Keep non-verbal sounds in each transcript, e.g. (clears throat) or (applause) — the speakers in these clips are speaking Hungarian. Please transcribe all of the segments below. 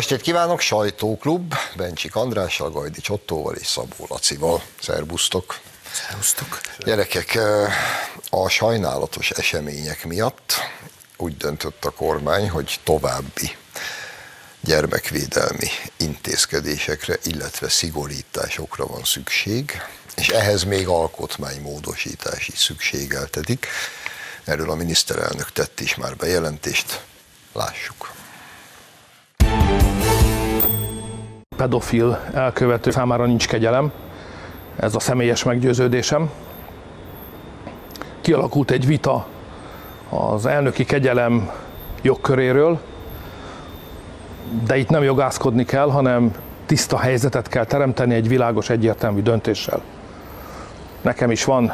estét kívánok, sajtóklub, Bencsik Andrással, Gajdi Csottóval és Szabó Lacival. Szerbusztok! Szerusztok! Gyerekek, a sajnálatos események miatt úgy döntött a kormány, hogy további gyermekvédelmi intézkedésekre, illetve szigorításokra van szükség, és ehhez még alkotmánymódosítás is szükségeltetik. Erről a miniszterelnök tett is már bejelentést. Lássuk. Pedofil elkövető számára nincs kegyelem, ez a személyes meggyőződésem. Kialakult egy vita az elnöki kegyelem jogköréről, de itt nem jogászkodni kell, hanem tiszta helyzetet kell teremteni egy világos, egyértelmű döntéssel. Nekem is van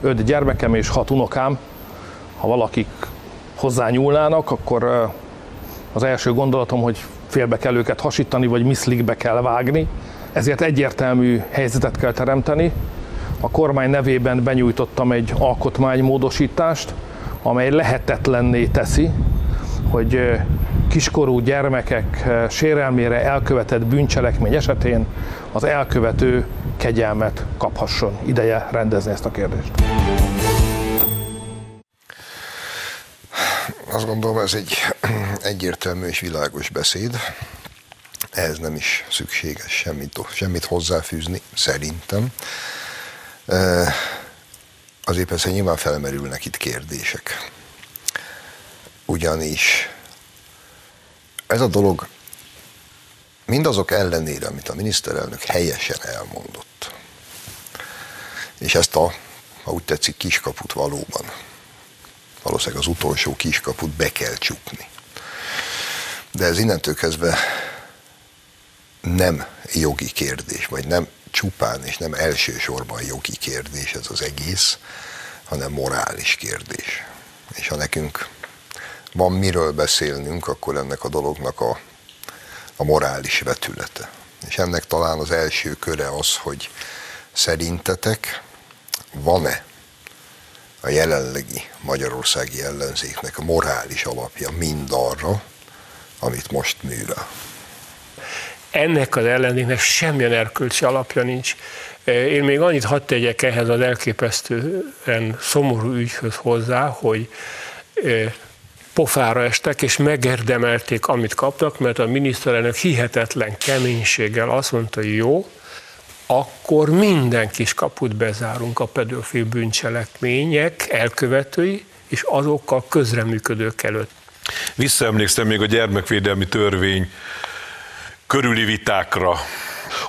öt gyermekem és hat unokám. Ha valakik hozzányúlnának, akkor az első gondolatom, hogy félbe kell őket hasítani, vagy miszlikbe kell vágni. Ezért egyértelmű helyzetet kell teremteni. A kormány nevében benyújtottam egy alkotmánymódosítást, amely lehetetlenné teszi, hogy kiskorú gyermekek sérelmére elkövetett bűncselekmény esetén az elkövető kegyelmet kaphasson. Ideje rendezni ezt a kérdést. Azt gondolom, ez egy egyértelmű és világos beszéd. Ehhez nem is szükséges semmit, semmit hozzáfűzni, szerintem. Azért persze nyilván felmerülnek itt kérdések. Ugyanis ez a dolog mindazok ellenére, amit a miniszterelnök helyesen elmondott, és ezt a, ha úgy tetszik, kiskaput valóban valószínűleg az utolsó kiskaput be kell csukni. De ez innentől kezdve nem jogi kérdés, vagy nem csupán és nem elsősorban jogi kérdés ez az egész, hanem morális kérdés. És ha nekünk van miről beszélnünk, akkor ennek a dolognak a, a morális vetülete. És ennek talán az első köre az, hogy szerintetek van-e a jelenlegi magyarországi ellenzéknek a morális alapja mindarra, amit most művel. Ennek az ellenzéknek semmilyen erkölcsi alapja nincs. Én még annyit hadd tegyek ehhez az elképesztően szomorú ügyhöz hozzá, hogy pofára estek, és megérdemelték, amit kaptak, mert a miniszterelnök hihetetlen keménységgel azt mondta, hogy jó, akkor minden kis kaput bezárunk a pedofil bűncselekmények elkövetői és azokkal közreműködők előtt. Visszaemlékszem még a gyermekvédelmi törvény körüli vitákra,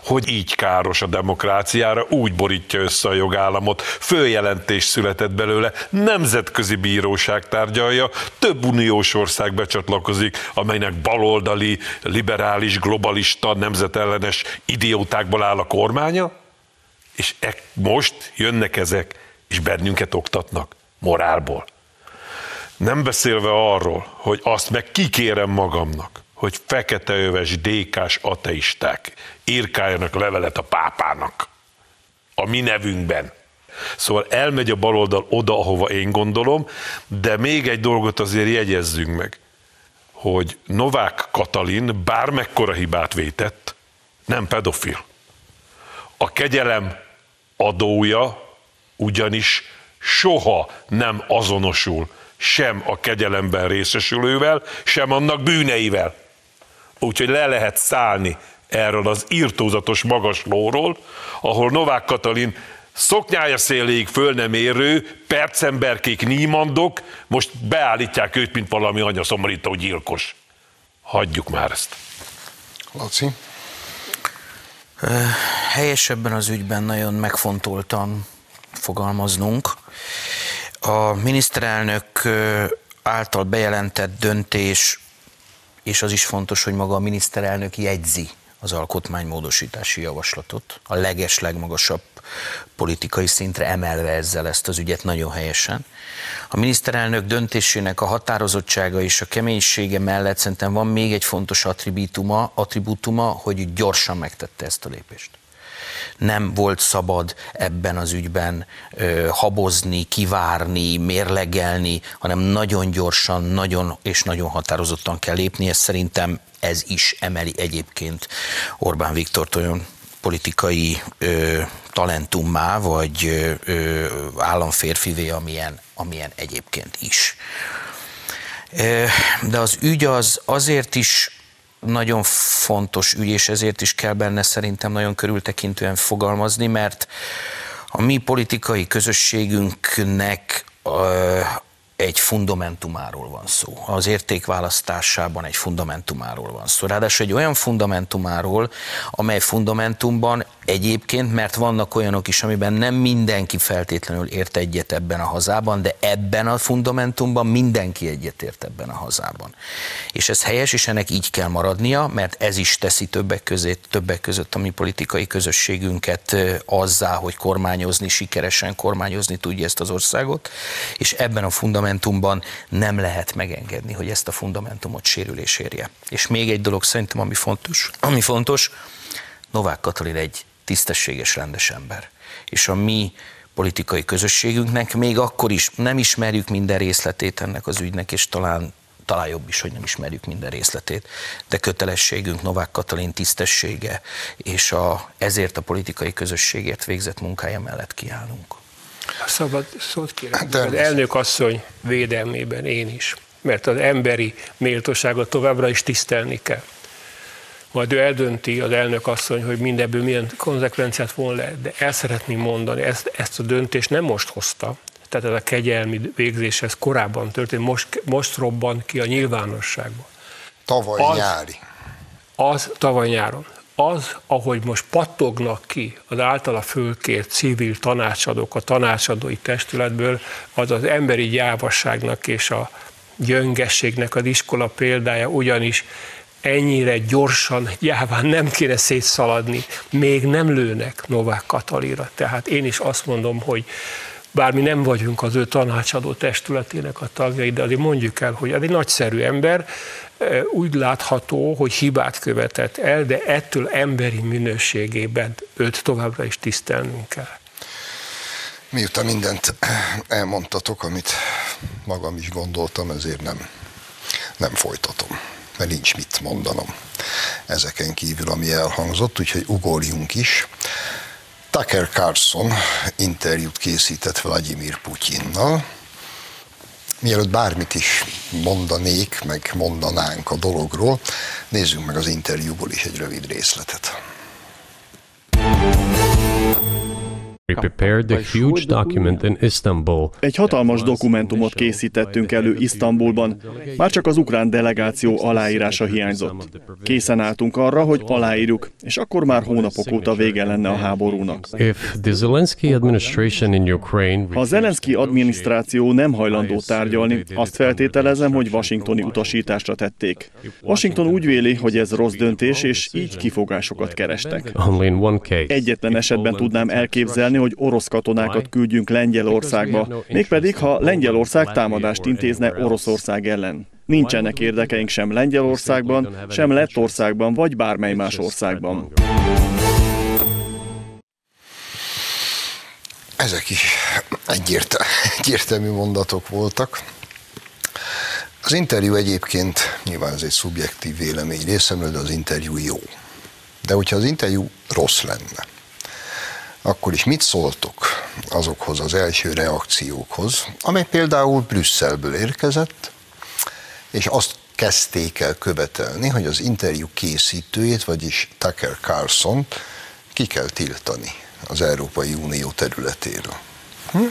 hogy így káros a demokráciára, úgy borítja össze a jogállamot. Följelentés született belőle, nemzetközi bíróság tárgyalja, több uniós ország becsatlakozik, amelynek baloldali, liberális, globalista, nemzetellenes idiótákból áll a kormánya, és e, most jönnek ezek, és bennünket oktatnak morálból. Nem beszélve arról, hogy azt meg kikérem magamnak, hogy feketeöves dékás ateisták írkáljanak levelet a pápának a mi nevünkben. Szóval elmegy a baloldal oda, ahova én gondolom, de még egy dolgot azért jegyezzünk meg, hogy Novák Katalin bármekkora hibát vétett, nem pedofil. A kegyelem adója ugyanis soha nem azonosul sem a kegyelemben részesülővel, sem annak bűneivel. Úgyhogy le lehet szállni erről az írtózatos magaslóról, ahol Novák Katalin szoknyája széléig föl nem érő, percemberkék nímandok, most beállítják őt, mint valami anyaszomorító gyilkos. Hagyjuk már ezt. Laci? Helyesebben az ügyben nagyon megfontoltan fogalmaznunk. A miniszterelnök által bejelentett döntés és az is fontos, hogy maga a miniszterelnök jegyzi az alkotmánymódosítási javaslatot, a leges, legmagasabb politikai szintre emelve ezzel ezt az ügyet nagyon helyesen. A miniszterelnök döntésének a határozottsága és a keménysége mellett szerintem van még egy fontos attribútuma, attribútuma hogy gyorsan megtette ezt a lépést. Nem volt szabad ebben az ügyben ö, habozni, kivárni, mérlegelni, hanem nagyon gyorsan, nagyon és nagyon határozottan kell lépni. Ez szerintem ez is emeli egyébként Orbán Viktor olyan politikai ö, talentummá, vagy ö, ö, államférfivé, amilyen, amilyen egyébként is. De az ügy az azért is nagyon fontos ügy, és ezért is kell benne szerintem nagyon körültekintően fogalmazni, mert a mi politikai közösségünknek egy fundamentumáról van szó. Az értékválasztásában egy fundamentumáról van szó. Ráadásul egy olyan fundamentumáról, amely fundamentumban egyébként, mert vannak olyanok is, amiben nem mindenki feltétlenül ért egyet ebben a hazában, de ebben a fundamentumban mindenki egyetért ebben a hazában. És ez helyes, és ennek így kell maradnia, mert ez is teszi többek között, többek között a mi politikai közösségünket azzá, hogy kormányozni, sikeresen kormányozni tudja ezt az országot, és ebben a fundamentumban nem lehet megengedni, hogy ezt a fundamentumot sérülés érje. És még egy dolog szerintem, ami fontos, ami fontos, Novák Katalin egy tisztességes, rendes ember. És a mi politikai közösségünknek még akkor is nem ismerjük minden részletét ennek az ügynek, és talán talán jobb is, hogy nem ismerjük minden részletét, de kötelességünk Novák Katalin tisztessége, és a, ezért a politikai közösségért végzett munkája mellett kiállunk. Szabad szót kérem. De az elnök asszony védelmében én is, mert az emberi méltóságot továbbra is tisztelni kell majd ő eldönti, az elnök asszony, hogy mindebből milyen konzekvenciát von le, de el szeretném mondani, ezt, ezt a döntést nem most hozta, tehát ez a kegyelmi végzés, ez korábban történt, most, most robban ki a nyilvánosságban. Tavaly az, nyári. Az tavaly nyáron. Az, ahogy most pattognak ki az általa fölkért civil tanácsadók a tanácsadói testületből, az az emberi gyávasságnak és a gyöngességnek az iskola példája, ugyanis ennyire gyorsan, jáván nem kéne szétszaladni, még nem lőnek Novák Katalira. Tehát én is azt mondom, hogy bár mi nem vagyunk az ő tanácsadó testületének a tagjai, de azért mondjuk el, hogy ez egy nagyszerű ember, úgy látható, hogy hibát követett el, de ettől emberi minőségében őt továbbra is tisztelnünk kell. Miután mindent elmondtatok, amit magam is gondoltam, ezért nem, nem folytatom mert nincs mit mondanom ezeken kívül, ami elhangzott, úgyhogy ugorjunk is. Tucker Carlson interjút készített Vladimir Putyinnal. Mielőtt bármit is mondanék, meg mondanánk a dologról, nézzünk meg az interjúból is egy rövid részletet. Egy hatalmas dokumentumot készítettünk elő Isztambulban, már csak az ukrán delegáció aláírása hiányzott. Készen álltunk arra, hogy aláírjuk, és akkor már hónapok óta vége lenne a háborúnak. Ha a Zelenszky adminisztráció nem hajlandó tárgyalni, azt feltételezem, hogy washingtoni utasításra tették. Washington úgy véli, hogy ez rossz döntés, és így kifogásokat kerestek. Egyetlen esetben tudnám elképzelni, hogy orosz katonákat küldjünk Lengyelországba, mégpedig ha Lengyelország támadást intézne Oroszország ellen. Nincsenek érdekeink sem Lengyelországban, sem Lettországban, vagy bármely más országban. Ezek is egyértelmű mondatok voltak. Az interjú egyébként, nyilván ez egy szubjektív vélemény részemről, de az interjú jó. De hogyha az interjú rossz lenne, akkor is mit szóltok azokhoz az első reakciókhoz, amely például Brüsszelből érkezett, és azt kezdték el követelni, hogy az interjú készítőjét, vagyis Tucker Carlson ki kell tiltani az Európai Unió területéről. Hm?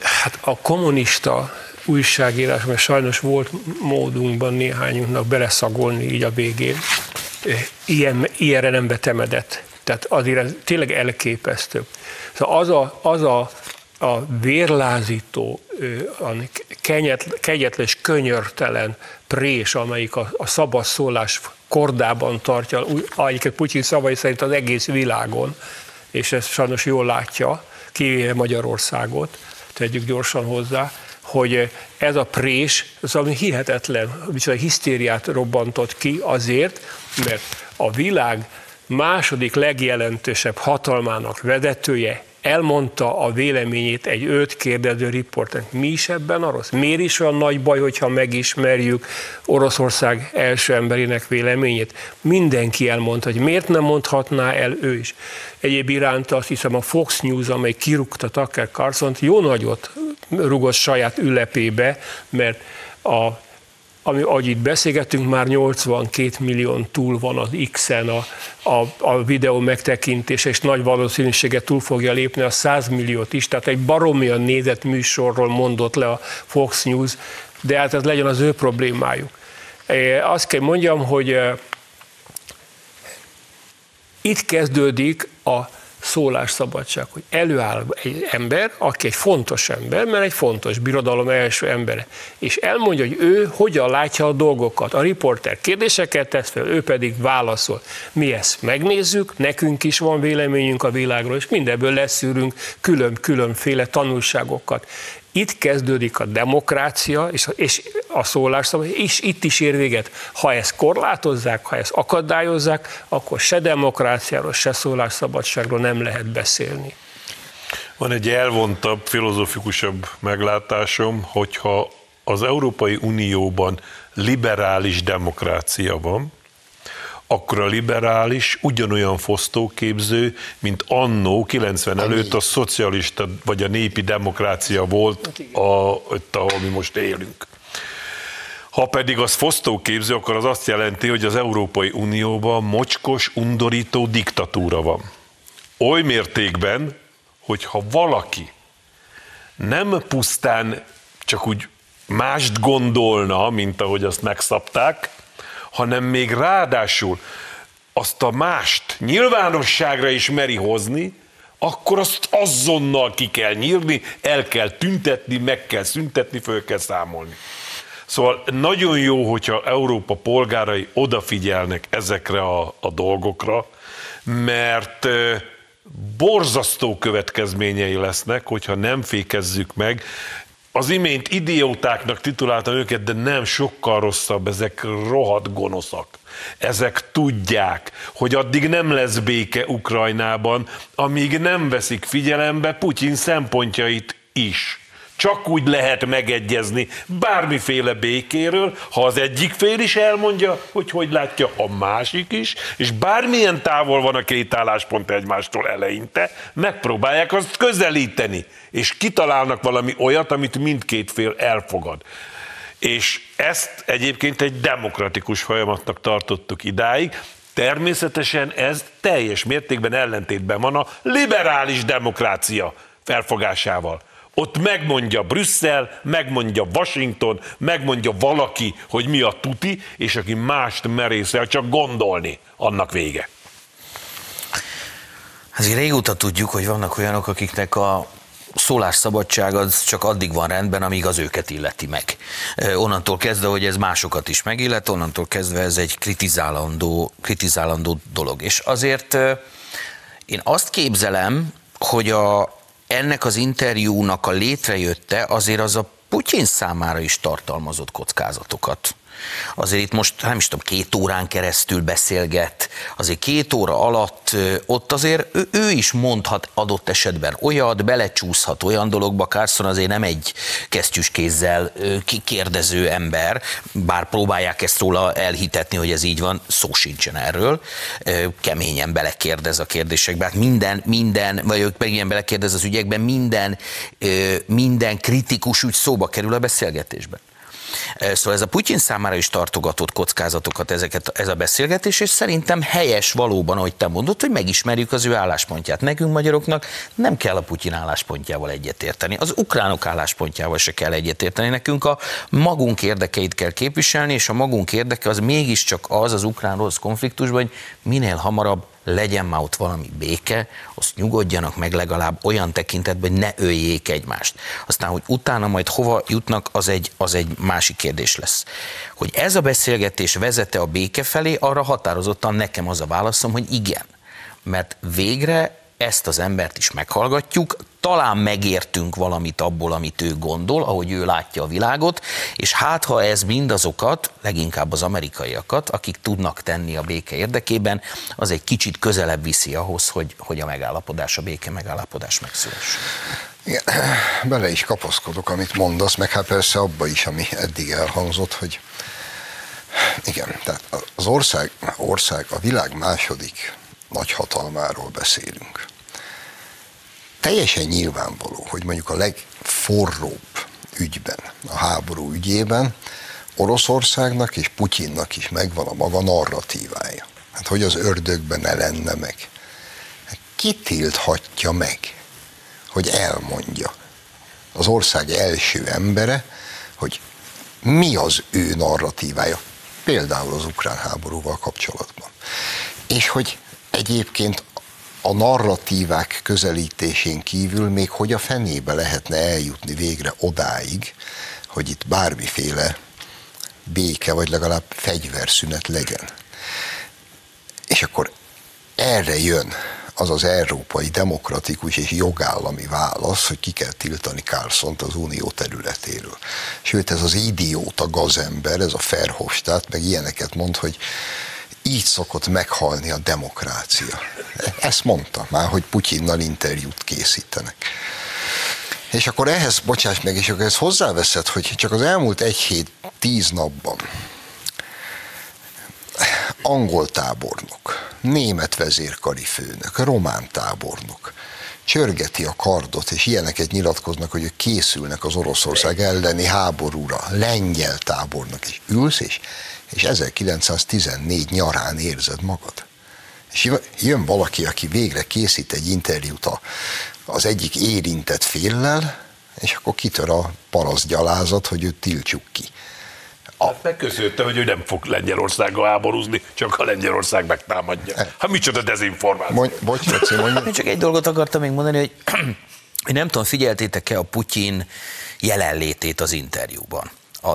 Hát a kommunista újságírás, mert sajnos volt módunkban néhányunknak beleszagolni így a végén, ilyen, ilyenre nem betemedett tehát azért ez tényleg elképesztő. Szóval az a, az a, a vérlázító, a kenyet, kegyetles, könyörtelen prés, amelyik a, a szabad szólás kordában tartja, egyébként Putyin szavai szerint az egész világon, és ezt sajnos jól látja, kivéve Magyarországot, tegyük gyorsan hozzá, hogy ez a prés, az ami hihetetlen, viszont hisztériát robbantott ki azért, mert a világ második legjelentősebb hatalmának vezetője elmondta a véleményét egy őt kérdező riportnak. Mi is ebben a rossz? Miért is olyan nagy baj, hogyha megismerjük Oroszország első emberének véleményét? Mindenki elmondta, hogy miért nem mondhatná el ő is. Egyéb iránt azt hiszem a Fox News, amely kirúgta Tucker carlson jó nagyot rugott saját ülepébe, mert a ami, ahogy itt beszélgetünk, már 82 millió túl van az X-en a, a, a videó megtekintése, és nagy valószínűséggel túl fogja lépni a 100 milliót is, tehát egy baromian nézett műsorról mondott le a Fox News, de hát ez legyen az ő problémájuk. Azt kell mondjam, hogy itt kezdődik a szólásszabadság, hogy előáll egy ember, aki egy fontos ember, mert egy fontos birodalom első embere, és elmondja, hogy ő hogyan látja a dolgokat. A riporter kérdéseket tesz fel, ő pedig válaszol. Mi ezt megnézzük, nekünk is van véleményünk a világról, és mindebből leszűrünk külön-különféle tanulságokat. Itt kezdődik a demokrácia és, és a szólásszabadság, és itt is ér véget. Ha ezt korlátozzák, ha ezt akadályozzák, akkor se demokráciáról, se szólásszabadságról nem lehet beszélni. Van egy elvontabb, filozofikusabb meglátásom, hogyha az Európai Unióban liberális demokrácia van, akkor a liberális ugyanolyan fosztóképző, mint annó 90 előtt a szocialista vagy a népi demokrácia volt, a, ott, ahol mi most élünk. Ha pedig az fosztóképző, akkor az azt jelenti, hogy az Európai Unióban mocskos, undorító diktatúra van. Oly mértékben, hogy ha valaki nem pusztán csak úgy mást gondolna, mint ahogy azt megszabták, hanem még ráadásul azt a mást nyilvánosságra is meri hozni, akkor azt azonnal ki kell nyírni, el kell tüntetni, meg kell szüntetni, föl kell számolni. Szóval nagyon jó, hogyha Európa polgárai odafigyelnek ezekre a, a dolgokra, mert borzasztó következményei lesznek, hogyha nem fékezzük meg az imént idiótáknak tituláltam őket, de nem sokkal rosszabb, ezek rohadt gonoszak. Ezek tudják, hogy addig nem lesz béke Ukrajnában, amíg nem veszik figyelembe Putyin szempontjait is. Csak úgy lehet megegyezni bármiféle békéről, ha az egyik fél is elmondja, hogy hogy látja a másik is, és bármilyen távol van a két álláspont egymástól eleinte, megpróbálják azt közelíteni, és kitalálnak valami olyat, amit mindkét fél elfogad. És ezt egyébként egy demokratikus folyamatnak tartottuk idáig, Természetesen ez teljes mértékben ellentétben van a liberális demokrácia felfogásával. Ott megmondja Brüsszel, megmondja Washington, megmondja valaki, hogy mi a tuti, és aki mást merészel csak gondolni, annak vége. Azért régóta tudjuk, hogy vannak olyanok, akiknek a szólásszabadság az csak addig van rendben, amíg az őket illeti meg. Onnantól kezdve, hogy ez másokat is megillet, onnantól kezdve ez egy kritizálandó, kritizálandó dolog. És azért én azt képzelem, hogy a, ennek az interjúnak a létrejötte azért az a Putyin számára is tartalmazott kockázatokat. Azért itt most nem is tudom, két órán keresztül beszélget, azért két óra alatt ott azért ő, ő is mondhat adott esetben olyat, belecsúszhat olyan dologba, Carson azért nem egy kesztyűs kézzel kikérdező ember, bár próbálják ezt róla elhitetni, hogy ez így van, szó sincsen erről, keményen belekérdez a kérdésekbe, hát minden, minden, vagy ők meg ilyen belekérdez az ügyekben, minden, minden kritikus ügy szóba kerül a beszélgetésben. Szóval ez a Putyin számára is tartogatott kockázatokat ezeket, ez a beszélgetés, és szerintem helyes valóban, ahogy te mondod, hogy megismerjük az ő álláspontját. Nekünk magyaroknak nem kell a Putyin álláspontjával egyetérteni, az ukránok álláspontjával se kell egyetérteni. Nekünk a magunk érdekeit kell képviselni, és a magunk érdeke az mégiscsak az az ukrán-rossz konfliktusban, hogy minél hamarabb legyen már ott valami béke, azt nyugodjanak meg legalább olyan tekintetben, hogy ne öljék egymást. Aztán, hogy utána majd hova jutnak, az egy, az egy másik kérdés lesz. Hogy ez a beszélgetés vezete a béke felé, arra határozottan nekem az a válaszom, hogy igen. Mert végre ezt az embert is meghallgatjuk, talán megértünk valamit abból, amit ő gondol, ahogy ő látja a világot, és hát ha ez mindazokat, leginkább az amerikaiakat, akik tudnak tenni a béke érdekében, az egy kicsit közelebb viszi ahhoz, hogy, hogy a megállapodás, a béke megállapodás megszülessen. Igen, (clears throat) bele is kapaszkodok, amit mondasz, meg hát persze abba is, ami eddig elhangzott, hogy igen, tehát az ország, ország a világ második nagyhatalmáról beszélünk. Teljesen nyilvánvaló, hogy mondjuk a legforróbb ügyben, a háború ügyében Oroszországnak és Putyinnak is megvan a maga narratívája. Hát hogy az ördögben ne lenne meg. Hát ki tilthatja meg, hogy elmondja az ország első embere, hogy mi az ő narratívája, például az ukrán háborúval kapcsolatban. És hogy egyébként a narratívák közelítésén kívül még hogy a fenébe lehetne eljutni végre odáig, hogy itt bármiféle béke, vagy legalább fegyverszünet legyen. És akkor erre jön az az európai demokratikus és jogállami válasz, hogy ki kell tiltani Carlsont az unió területéről. Sőt, ez az idióta gazember, ez a Ferhofstadt, meg ilyeneket mond, hogy így szokott meghalni a demokrácia. Ezt mondta már, hogy Putyinnal interjút készítenek. És akkor ehhez, bocsáss meg, és akkor ezt hozzáveszed, hogy csak az elmúlt egy hét, tíz napban angol tábornok, német vezérkari főnök, román tábornok, csörgeti a kardot, és ilyeneket nyilatkoznak, hogy készülnek az Oroszország elleni háborúra, lengyel tábornok, és ülsz, és, és 1914 nyarán érzed magad. És jön valaki, aki végre készít egy interjút a, az egyik érintett féllel, és akkor kitör a parasztgyalázat, hogy őt tiltsuk ki. A... Hát megköszönte, hogy ő nem fog Lengyelországgal háborúzni, csak a Lengyelország megtámadja. Hát micsoda dezinformáció. Mondj, bocs, Laci, mondj. Én csak egy dolgot akartam még mondani, hogy, (clears throat) hogy nem tudom, figyeltétek-e a Putyin jelenlétét az interjúban. A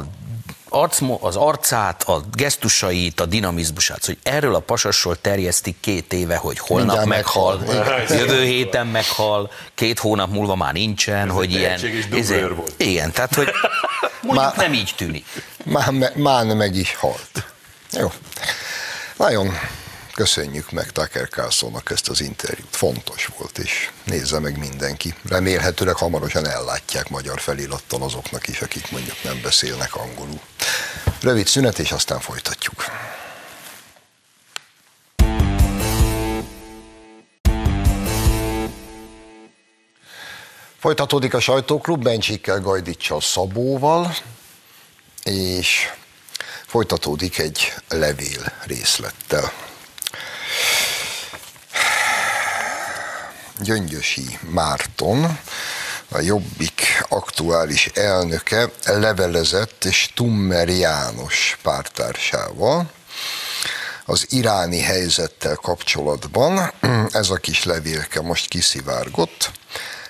arc, az arcát, a gesztusait, a dinamizmusát, hogy erről a pasasról terjesztik két éve, hogy holnap Mindjárt meghal, meghal (laughs) jövő héten meghal, két hónap múlva már nincsen, Ez hogy ilyen... Izé, volt. Igen, tehát hogy (laughs) mondjuk már, nem így tűnik. Már, már meg is halt. Jó. Nagyon köszönjük meg Tucker Carlsonnak ezt az interjút. Fontos volt, és nézze meg mindenki. Remélhetőleg hamarosan ellátják magyar felirattal azoknak is, akik mondjuk nem beszélnek angolul. Rövid szünet, és aztán folytatjuk. Folytatódik a sajtóklub Bencsikkel, Gajdicsal, Szabóval, és folytatódik egy levél részlettel. Gyöngyösi Márton, a Jobbik aktuális elnöke levelezett Stummer János pártársával az iráni helyzettel kapcsolatban. (clears throat) Ez a kis levélke most kiszivárgott.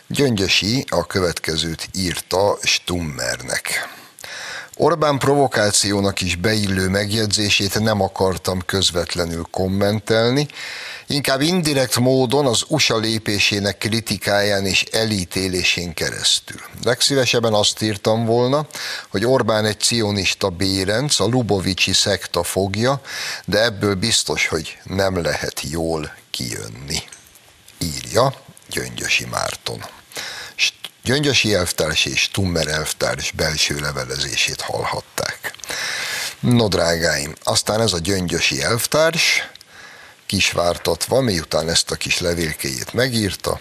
Gyöngyösi a következőt írta Stummernek. Orbán provokációnak is beillő megjegyzését nem akartam közvetlenül kommentelni, inkább indirekt módon az USA lépésének kritikáján és elítélésén keresztül. Legszívesebben azt írtam volna, hogy Orbán egy cionista bérenc, a Lubovicsi szekta fogja, de ebből biztos, hogy nem lehet jól kijönni. Írja Gyöngyösi Márton. Gyöngyösi elvtárs és Tummer elvtárs belső levelezését hallhatták. No drágáim, aztán ez a gyöngyösi elvtárs kisvártatva, miután ezt a kis levélkéjét megírta,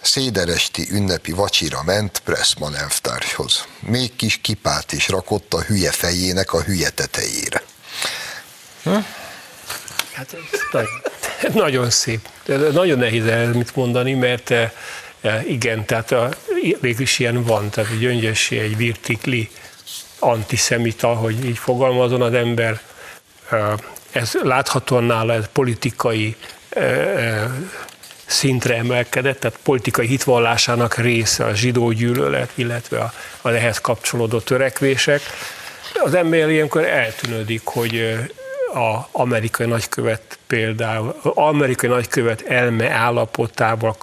széderesti ünnepi vacsira ment Pressman elvtárshoz. Még kis kipát is rakott a hülye fejének a hülye tetejére. Hm? Hát (laughs) nagyon szép. Nagyon nehéz el mit mondani, mert eh, igen, tehát a, végül is ilyen van, tehát egy Gyöngyösi, egy virtikli antiszemita, hogy így fogalmazon az ember, ez láthatóan nála ez politikai szintre emelkedett, tehát politikai hitvallásának része a zsidó gyűlölet, illetve a, a ehhez kapcsolódó törekvések. Az ember ilyenkor eltűnődik, hogy a amerikai nagykövet például, amerikai nagykövet elme állapotával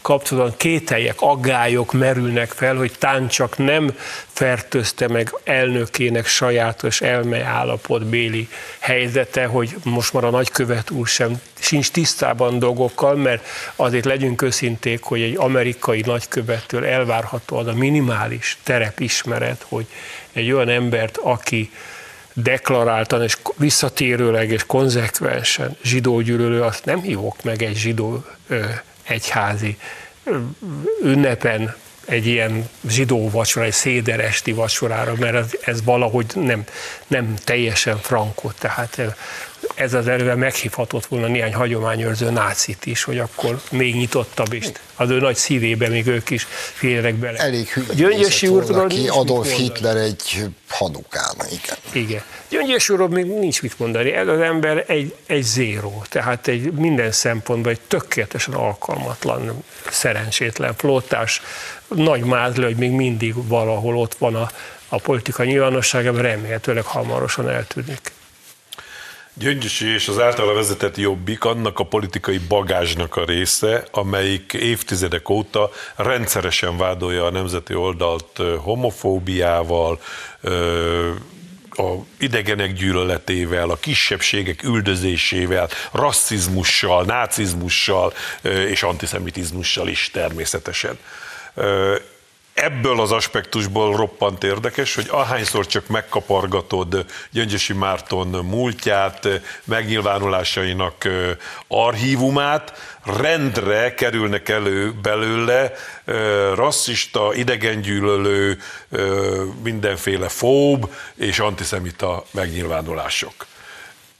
kapcsolatban kételjek, aggályok merülnek fel, hogy tán csak nem fertőzte meg elnökének sajátos elme állapot béli helyzete, hogy most már a nagykövet úr sem sincs tisztában dolgokkal, mert azért legyünk őszinték, hogy egy amerikai nagykövettől elvárható az a minimális terepismeret, hogy egy olyan embert, aki deklaráltan és visszatérőleg és konzekvensen zsidó azt nem hívok meg egy zsidó egyházi ünnepen egy ilyen zsidó vacsora, egy széderesti vacsorára, mert ez, ez valahogy nem, nem teljesen frankó. Tehát ez az erővel meghívhatott volna néhány hagyományőrző nácit is, hogy akkor még nyitottabb is. Az ő nagy szívébe még ők is félrek bele. Elég Gyöngyösi úrról ki Adolf Hitler egy hanukán, igen. Igen. Gyöngyösi úrról még nincs mit mondani. Ez az ember egy, egy zéró, tehát egy minden szempontból egy tökéletesen alkalmatlan, szerencsétlen flottás, nagy mázle, hogy még mindig valahol ott van a, a politika nyilvánosságában, remélhetőleg hamarosan eltűnik. Gyöngyösi és az általa vezetett Jobbik annak a politikai bagázsnak a része, amelyik évtizedek óta rendszeresen vádolja a nemzeti oldalt homofóbiával, a idegenek gyűlöletével, a kisebbségek üldözésével, rasszizmussal, nácizmussal és antiszemitizmussal is természetesen ebből az aspektusból roppant érdekes, hogy ahányszor csak megkapargatod Gyöngyösi Márton múltját, megnyilvánulásainak archívumát, rendre kerülnek elő belőle rasszista, idegengyűlölő, mindenféle fób és antiszemita megnyilvánulások.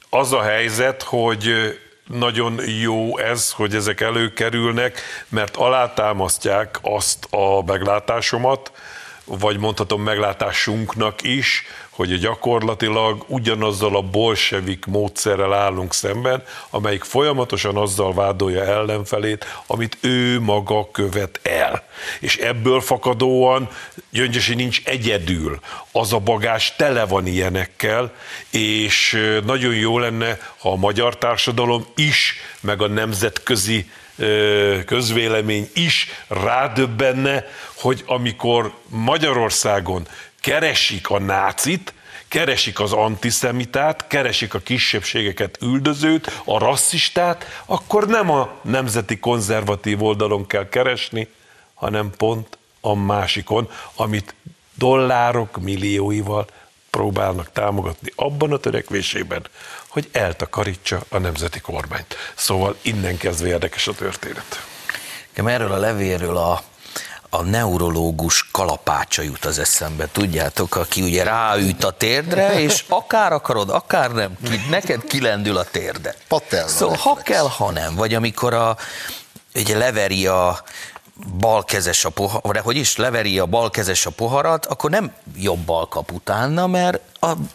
Az a helyzet, hogy nagyon jó ez, hogy ezek előkerülnek, mert alátámasztják azt a meglátásomat, vagy mondhatom meglátásunknak is, hogy gyakorlatilag ugyanazzal a bolsevik módszerrel állunk szemben, amelyik folyamatosan azzal vádolja ellenfelét, amit ő maga követ el. És ebből fakadóan Gyöngyösi nincs egyedül. Az a bagás tele van ilyenekkel, és nagyon jó lenne, ha a magyar társadalom is, meg a nemzetközi közvélemény is rádöbbenne, hogy amikor Magyarországon keresik a nácit, keresik az antiszemitát, keresik a kisebbségeket üldözőt, a rasszistát, akkor nem a nemzeti konzervatív oldalon kell keresni, hanem pont a másikon, amit dollárok millióival próbálnak támogatni abban a törekvésében, hogy eltakarítsa a nemzeti kormányt. Szóval innen kezdve érdekes a történet. Erről a levélről a a neurológus kalapácsa jut az eszembe, tudjátok, aki ugye ráüt a térdre, (laughs) és akár akarod, akár nem, ki, neked kilendül a térde. Patel. Szóval ha kell, ha nem. Vagy amikor a, ugye leveri a balkezes a pohar, vagy hogy is leveri a balkezes a poharat, akkor nem jobbal kap utána, mert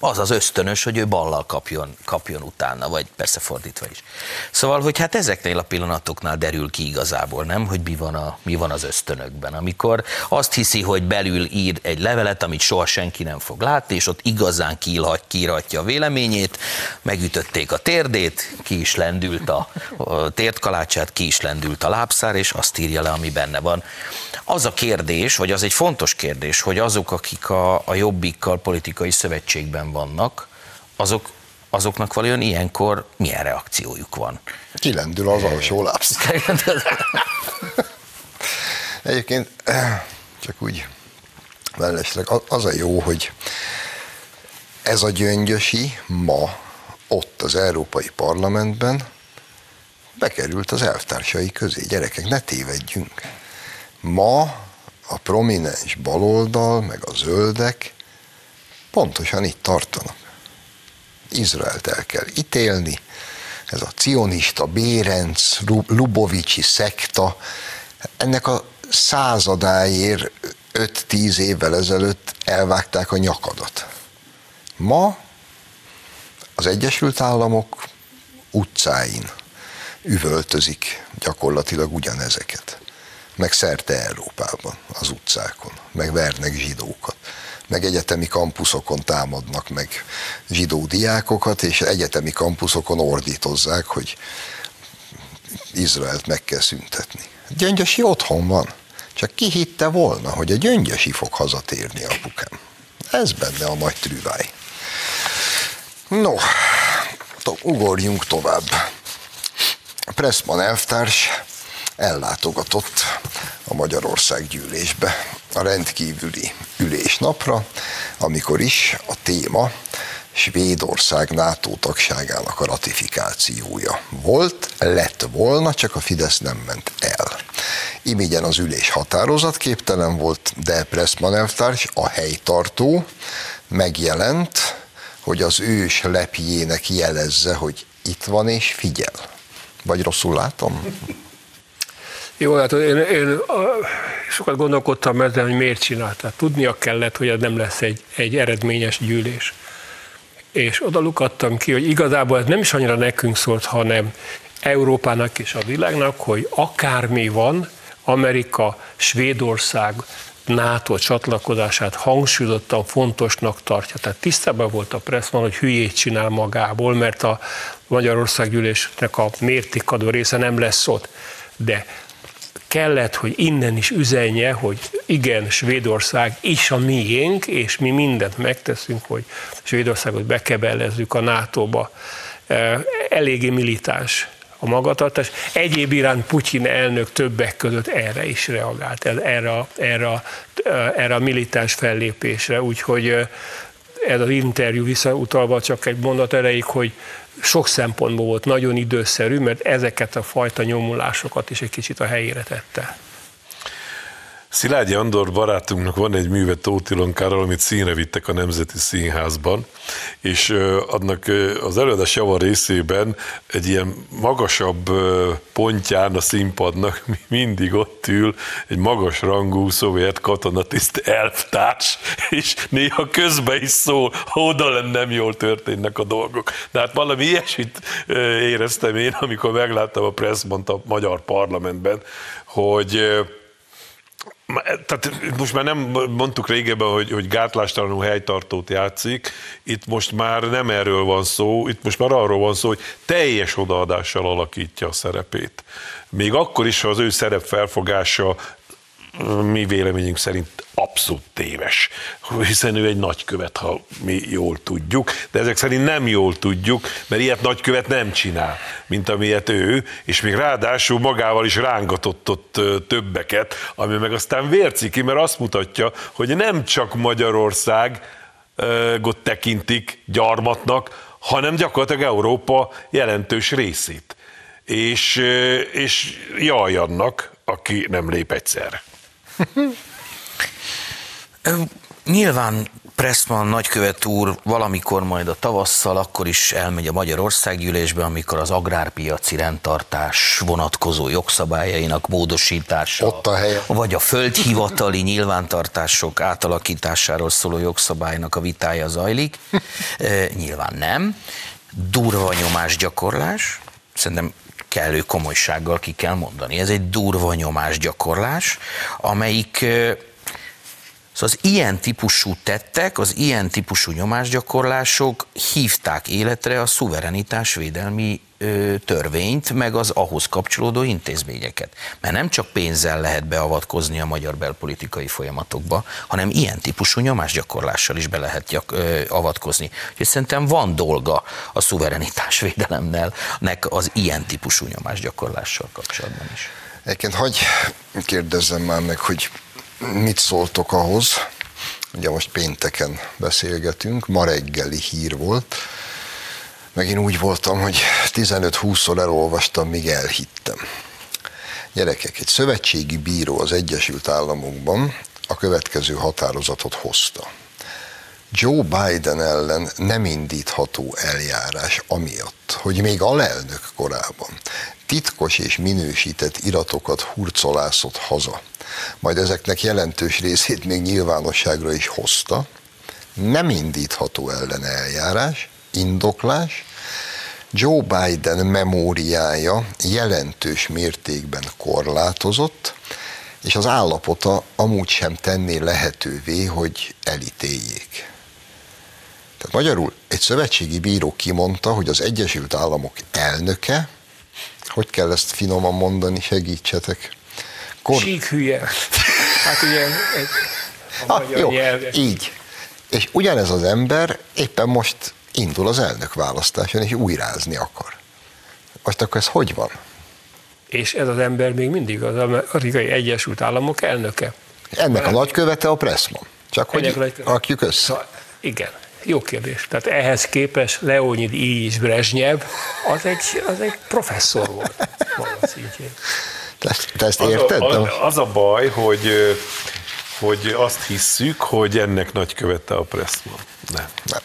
az az ösztönös, hogy ő ballal kapjon, kapjon utána, vagy persze fordítva is. Szóval, hogy hát ezeknél a pillanatoknál derül ki igazából, nem, hogy mi van, a, mi van az ösztönökben, amikor azt hiszi, hogy belül ír egy levelet, amit soha senki nem fog látni, és ott igazán kiírhatja a véleményét, megütötték a térdét, ki is lendült a, a térdkalácsát, ki is lendült a lábszár, és azt írja le, ami benne van. Az a kérdés, vagy az egy fontos kérdés, hogy azok, akik a, a jobbikkal politikai szövetségben vannak, azok azoknak vajon ilyenkor milyen reakciójuk van? Kilendül az alsó lábsz. (laughs) Egyébként csak úgy mellesleg az a jó, hogy ez a gyöngyösi ma ott az Európai Parlamentben bekerült az elvtársai közé. Gyerekek, ne tévedjünk. Ma a prominens baloldal, meg a zöldek pontosan itt tartanak. Izraelt el kell ítélni, ez a cionista Bérenc, Lubovicsi szekta, ennek a századáért 5-10 évvel ezelőtt elvágták a nyakadat. Ma az Egyesült Államok utcáin üvöltözik gyakorlatilag ugyanezeket meg szerte Európában, az utcákon, meg vernek zsidókat. meg egyetemi kampuszokon támadnak meg zsidó diákokat, és egyetemi kampuszokon ordítozzák, hogy Izraelt meg kell szüntetni. Gyöngyösi otthon van. Csak ki hitte volna, hogy a gyöngyösi fog hazatérni apukám. Ez benne a nagy trüváj. No, to- ugorjunk tovább. Pressman elvtárs ellátogatott a Magyarország gyűlésbe a rendkívüli ülésnapra, amikor is a téma Svédország NATO tagságának a ratifikációja volt, lett volna, csak a Fidesz nem ment el. Imigyen az ülés határozatképtelen volt, de Pressman elvtárs, a helytartó megjelent, hogy az ős lepjének jelezze, hogy itt van és figyel. Vagy rosszul látom? Jó, hát én, én sokat gondolkodtam ezen, hogy miért csinálta. Tudnia kellett, hogy ez nem lesz egy, egy eredményes gyűlés. És oda lukadtam ki, hogy igazából ez nem is annyira nekünk szólt, hanem Európának és a világnak, hogy akármi van, Amerika, Svédország, NATO csatlakozását hangsúlyozottan fontosnak tartja. Tehát tisztában volt a Pressman, hogy hülyét csinál magából, mert a Magyarországgyűlésnek a mértékadó része nem lesz ott. De kellett, hogy innen is üzenje, hogy igen, Svédország is a miénk, és mi mindent megteszünk, hogy Svédországot bekebelezzük a NATO-ba. Eléggé militáns a magatartás. Egyéb iránt Putyin elnök többek között erre is reagált, erre, erre, erre a militáns fellépésre, úgyhogy ez az interjú visszautalva csak egy mondat erejéig, hogy sok szempontból volt nagyon időszerű, mert ezeket a fajta nyomulásokat is egy kicsit a helyére tette. Szilágyi Andor barátunknak van egy műve Tóth Ilonkáról, amit színre vittek a Nemzeti Színházban, és annak az előadás java részében egy ilyen magasabb pontján a színpadnak mindig ott ül egy magas rangú szovjet katonatiszt elvtárs, és néha közben is szól, ha oda nem jól történnek a dolgok. De hát valami ilyesmit éreztem én, amikor megláttam a Pressmont a magyar parlamentben, hogy tehát most már nem mondtuk régebben, hogy, hogy gátlástalanul helytartót játszik, itt most már nem erről van szó, itt most már arról van szó, hogy teljes odaadással alakítja a szerepét. Még akkor is, ha az ő szerep felfogása mi véleményünk szerint abszolút téves, hiszen ő egy nagykövet, ha mi jól tudjuk, de ezek szerint nem jól tudjuk, mert ilyet nagykövet nem csinál, mint amilyet ő, és még ráadásul magával is rángatott ott többeket, ami meg aztán vérciki, mert azt mutatja, hogy nem csak Magyarország ott tekintik gyarmatnak, hanem gyakorlatilag Európa jelentős részét. És, és jaj annak, aki nem lép egyszerre. Nyilván Pressman nagykövet úr valamikor majd a tavasszal akkor is elmegy a Magyarországgyűlésbe, amikor az agrárpiaci rendtartás vonatkozó jogszabályainak módosítása, Ott a helye. vagy a földhivatali nyilvántartások átalakításáról szóló jogszabálynak a vitája zajlik. E, nyilván nem. Durva nyomásgyakorlás, szerintem kellő komolysággal ki kell mondani. Ez egy durva nyomásgyakorlás, amelyik Szóval az ilyen típusú tettek, az ilyen típusú nyomásgyakorlások hívták életre a szuverenitás védelmi törvényt, meg az ahhoz kapcsolódó intézményeket. Mert nem csak pénzzel lehet beavatkozni a magyar belpolitikai folyamatokba, hanem ilyen típusú nyomásgyakorlással is be lehet gyak, ö, avatkozni. Úgyhogy szerintem van dolga a szuverenitás nek az ilyen típusú nyomásgyakorlással kapcsolatban is. Egyébként hagyj kérdezzem már meg, hogy mit szóltok ahhoz, ugye most pénteken beszélgetünk, ma reggeli hír volt, meg én úgy voltam, hogy 15-20-szor elolvastam, míg elhittem. Gyerekek, egy szövetségi bíró az Egyesült Államokban a következő határozatot hozta. Joe Biden ellen nem indítható eljárás amiatt, hogy még alelnök korában titkos és minősített iratokat hurcolászott haza, majd ezeknek jelentős részét még nyilvánosságra is hozta, nem indítható ellen eljárás, indoklás, Joe Biden memóriája jelentős mértékben korlátozott, és az állapota amúgy sem tenné lehetővé, hogy elítéljék. Tehát magyarul egy szövetségi bíró kimondta, hogy az Egyesült Államok elnöke, hogy kell ezt finoman mondani, segítsetek. Kor... Sík hülye. Hát ugye egy, a ah, jó, így. És ugyanez az ember éppen most indul az elnök választáson, és újrázni akar. Most akkor ez hogy van? És ez az ember még mindig az amerikai Egyesült Államok elnöke. Ennek a nagykövete a Pressman. Csak hogy rakjuk össze. Igen, jó kérdés. Tehát ehhez képest Leonid Ilyich Brezsnyev az egy, az egy professzor volt maga szintjén. Te, te ezt érted? Az a, az a baj, hogy hogy azt hisszük, hogy ennek nagykövete a Pressman. Nem. Nem.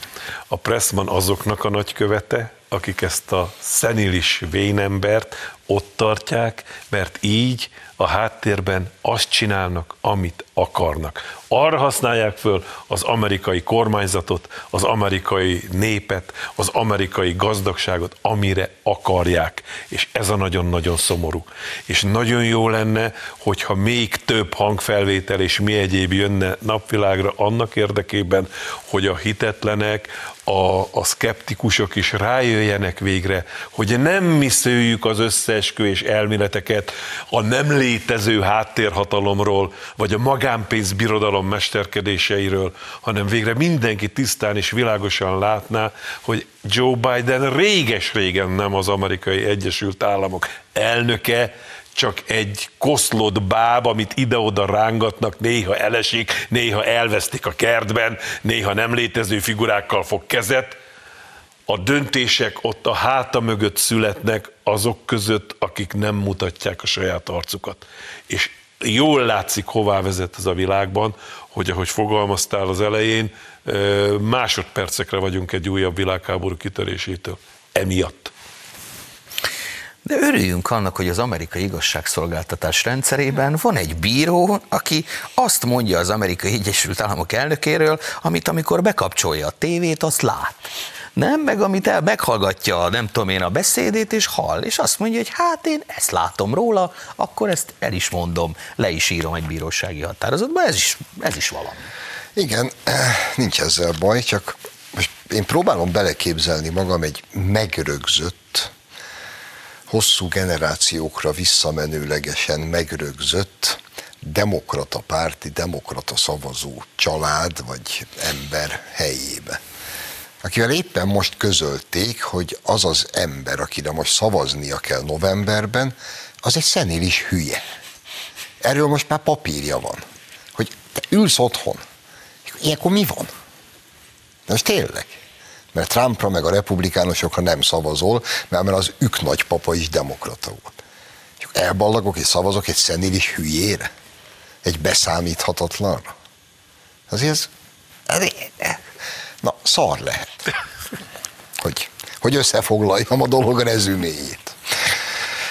A Pressman azoknak a nagykövete, akik ezt a szenilis vénembert ott tartják, mert így a háttérben azt csinálnak, amit akarnak. Arra használják föl az amerikai kormányzatot, az amerikai népet, az amerikai gazdagságot, amire akarják. És ez a nagyon-nagyon szomorú. És nagyon jó lenne, hogyha még több hangfelvétel és mi egyéb jönne napvilágra annak érdekében, hogy a hitetlenek, a, a szkeptikusok is rájöjjenek végre, hogy nem mi szőjük az összeesküvés elméleteket a nem létező háttérhatalomról, vagy a magánpénz birodalom mesterkedéseiről, hanem végre mindenki tisztán és világosan látná, hogy Joe Biden réges-régen nem az amerikai Egyesült Államok elnöke, csak egy koszlott báb, amit ide-oda rángatnak, néha elesik, néha elvesztik a kertben, néha nem létező figurákkal fog kezet. A döntések ott a háta mögött születnek azok között, akik nem mutatják a saját arcukat. És jól látszik, hová vezet ez a világban, hogy ahogy fogalmaztál az elején, másodpercekre vagyunk egy újabb világháború kitörésétől. Emiatt. De örüljünk annak, hogy az amerikai igazságszolgáltatás rendszerében van egy bíró, aki azt mondja az amerikai Egyesült Államok elnökéről, amit amikor bekapcsolja a tévét, azt lát. Nem, meg amit el meghallgatja, nem tudom én, a beszédét, és hall, és azt mondja, hogy hát én ezt látom róla, akkor ezt el is mondom, le is írom egy bírósági határozatba, ez is, ez is valami. Igen, nincs ezzel baj, csak most én próbálom beleképzelni magam egy megrögzött, hosszú generációkra visszamenőlegesen megrögzött demokrata párti, demokrata szavazó család vagy ember helyébe. Akivel éppen most közölték, hogy az az ember, akire most szavaznia kell novemberben, az egy szenilis hülye. Erről most már papírja van, hogy te ülsz otthon. Ilyenkor mi van? Most tényleg mert Trumpra meg a republikánusokra nem szavazol, mert, az ők nagypapa is demokrata volt. És elballagok és szavazok egy szenilis hülyére? Egy beszámíthatatlanra? Azért ez, ez na, szar lehet. Hogy, hogy összefoglaljam a dolog rezüméjét.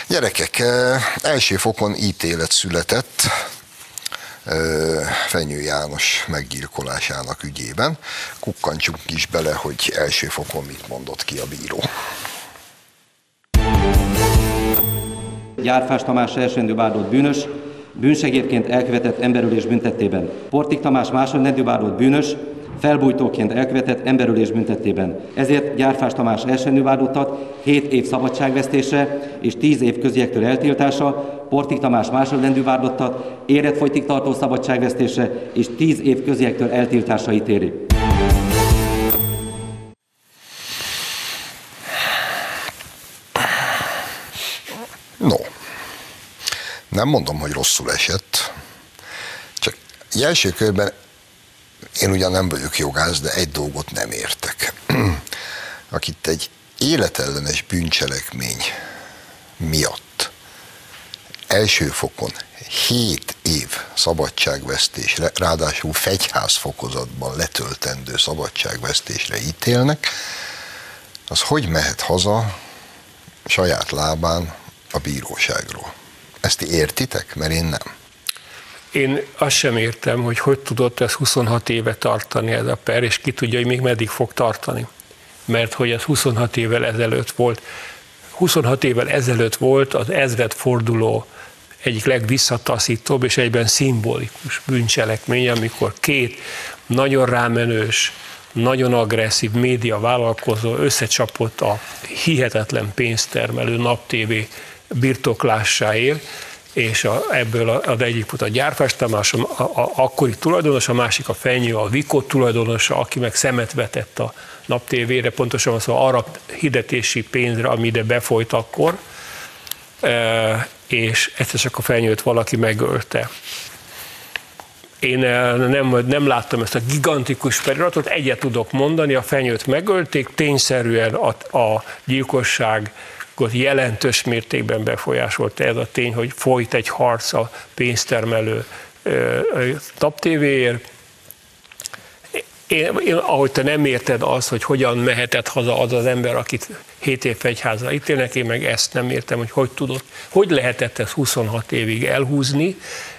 Gyerekek, eh, első fokon ítélet született Fenyő János meggyilkolásának ügyében. Kukkantsunk is bele, hogy első fokon mit mondott ki a bíró. Gyárfás Tamás elsőrendű vádolt bűnös, bűnsegédként elkövetett emberülés büntettében. Portik Tamás másodrendű vádolt bűnös, felbújtóként elkövetett emberülés büntettében. Ezért Gyárfás Tamás elsőrendű vádottat 7 év szabadságvesztésre és 10 év köziektől eltiltása, Portik Tamás másodrendű vádlottat életfolytig tartó szabadságvesztésre és 10 év köziektől eltiltása ítéli. No, nem mondom, hogy rosszul esett, csak első körben én ugyan nem vagyok jogász, de egy dolgot nem értek. (clears throat) Akit egy életellenes bűncselekmény miatt első fokon 7 év szabadságvesztésre, ráadásul fegyház fokozatban letöltendő szabadságvesztésre ítélnek, az hogy mehet haza saját lábán a bíróságról? Ezt értitek? Mert én nem. Én azt sem értem, hogy hogy tudott ez 26 éve tartani ez a per, és ki tudja, hogy még meddig fog tartani. Mert hogy ez 26 évvel ezelőtt volt. 26 évvel ezelőtt volt az ezred forduló egyik legvisszataszítóbb és egyben szimbolikus bűncselekmény, amikor két nagyon rámenős, nagyon agresszív média vállalkozó összecsapott a hihetetlen pénztermelő naptévé birtoklásáért, és a, ebből az egyik volt a Gyárfás Tamás, a, a, a akkori tulajdonos, a másik a Fenyő, a Vikot tulajdonosa, aki meg szemet vetett a naptévére, pontosan az szóval arra hidetési pénzre, ami ide befolyt akkor, és egyszer csak a fenyőt valaki megölte. Én e, nem, nem láttam ezt a gigantikus feliratot, egyet tudok mondani, a fenyőt megölték, tényszerűen a, a gyilkosság jelentős mértékben befolyásolta ez a tény, hogy folyt egy harc a pénztermelő taptévéért. Én, én, ahogy te nem érted az, hogy hogyan mehetett haza az az ember, akit 7 év fegyházra ítélnek, én meg ezt nem értem, hogy hogy tudott, hogy lehetett ezt 26 évig elhúzni,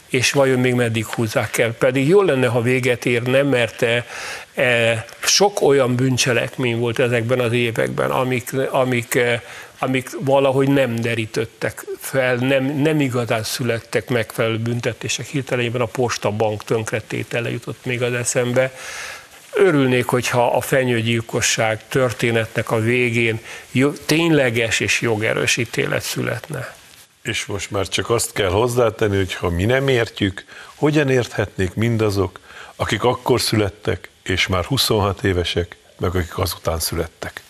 és vajon még meddig húzzák el. Pedig jó lenne, ha véget érne, mert e, e, sok olyan bűncselekmény volt ezekben az években, amik, amik e, amik valahogy nem derítettek fel, nem, nem igazán születtek megfelelő büntetések. Hirtelenében a postabank tönkretétele jutott még az eszembe. Örülnék, hogyha a fenyőgyilkosság történetnek a végén tényleges és jogerős ítélet születne. És most már csak azt kell hozzátenni, hogy ha mi nem értjük, hogyan érthetnék mindazok, akik akkor születtek, és már 26 évesek, meg akik azután születtek.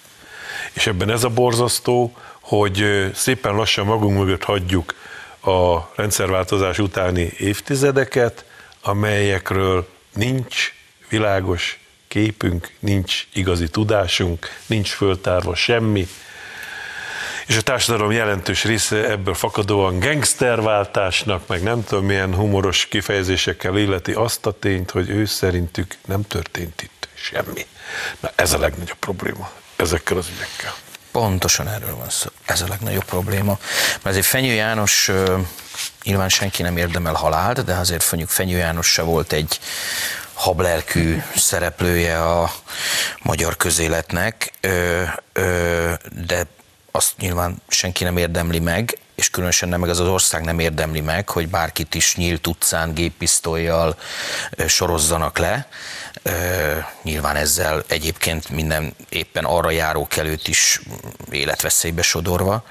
És ebben ez a borzasztó, hogy szépen lassan magunk mögött hagyjuk a rendszerváltozás utáni évtizedeket, amelyekről nincs világos képünk, nincs igazi tudásunk, nincs föltárva semmi, és a társadalom jelentős része ebből fakadóan gangsterváltásnak, meg nem tudom milyen humoros kifejezésekkel illeti azt a tényt, hogy ő szerintük nem történt itt semmi. Na ez a legnagyobb probléma ezekkel az ügyekkel. Pontosan erről van szó. Ez a legnagyobb probléma. Mert azért Fenyő János nyilván senki nem érdemel halált, de azért mondjuk Fenyő János se volt egy hablelkű szereplője a magyar közéletnek, de azt nyilván senki nem érdemli meg, és különösen nem meg az ország nem érdemli meg, hogy bárkit is nyílt utcán géppisztolyjal sorozzanak le. Nyilván ezzel egyébként minden éppen arra járókelőt is életveszélybe sodorva.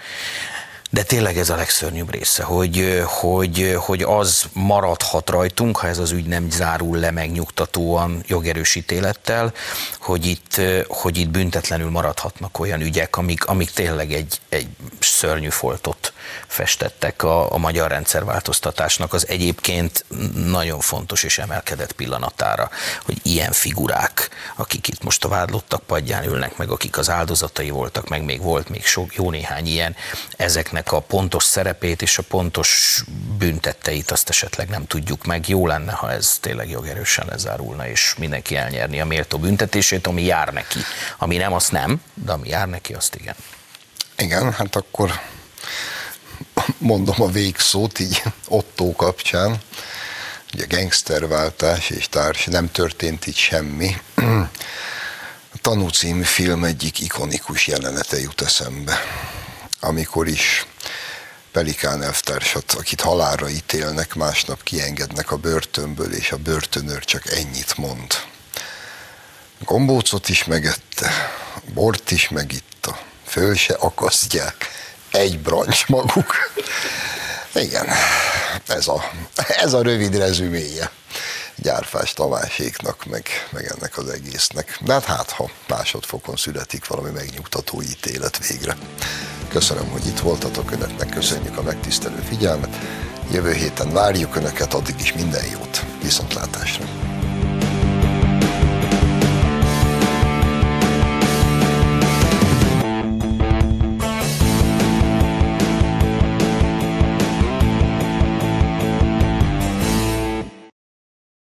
De tényleg ez a legszörnyűbb része, hogy, hogy, hogy az maradhat rajtunk, ha ez az ügy nem zárul le megnyugtatóan jogerős ítélettel, hogy itt, hogy itt büntetlenül maradhatnak olyan ügyek, amik, amik tényleg egy, egy szörnyű foltot festettek a, a magyar rendszerváltoztatásnak. Az egyébként nagyon fontos és emelkedett pillanatára, hogy ilyen figurák, akik itt most a vádlottak padján ülnek, meg akik az áldozatai voltak, meg még volt még sok, jó néhány ilyen, ezeknek a pontos szerepét és a pontos büntetteit azt esetleg nem tudjuk meg. Jó lenne, ha ez tényleg jogerősen lezárulna, és mindenki elnyerni a méltó büntetését, ami jár neki. Ami nem, azt nem, de ami jár neki, azt igen. Igen, hát akkor mondom a végszót így Otto kapcsán. Ugye gangsterváltás és társ, nem történt itt semmi. A Tanú című film egyik ikonikus jelenete jut eszembe, amikor is Pelikán elvtársat, akit halálra ítélnek, másnap kiengednek a börtönből, és a börtönőr csak ennyit mond. Gombócot is megette, bort is megitta, föl se akasztják, egy brancs maguk. Igen, ez a, ez a rövid rezüméje Gyárfás Tamáséknak, meg, meg ennek az egésznek. De hát, hát ha másodfokon születik valami megnyugtató ítélet végre. Köszönöm, hogy itt voltatok önöknek, köszönjük a megtisztelő figyelmet. Jövő héten várjuk önöket, addig is minden jót.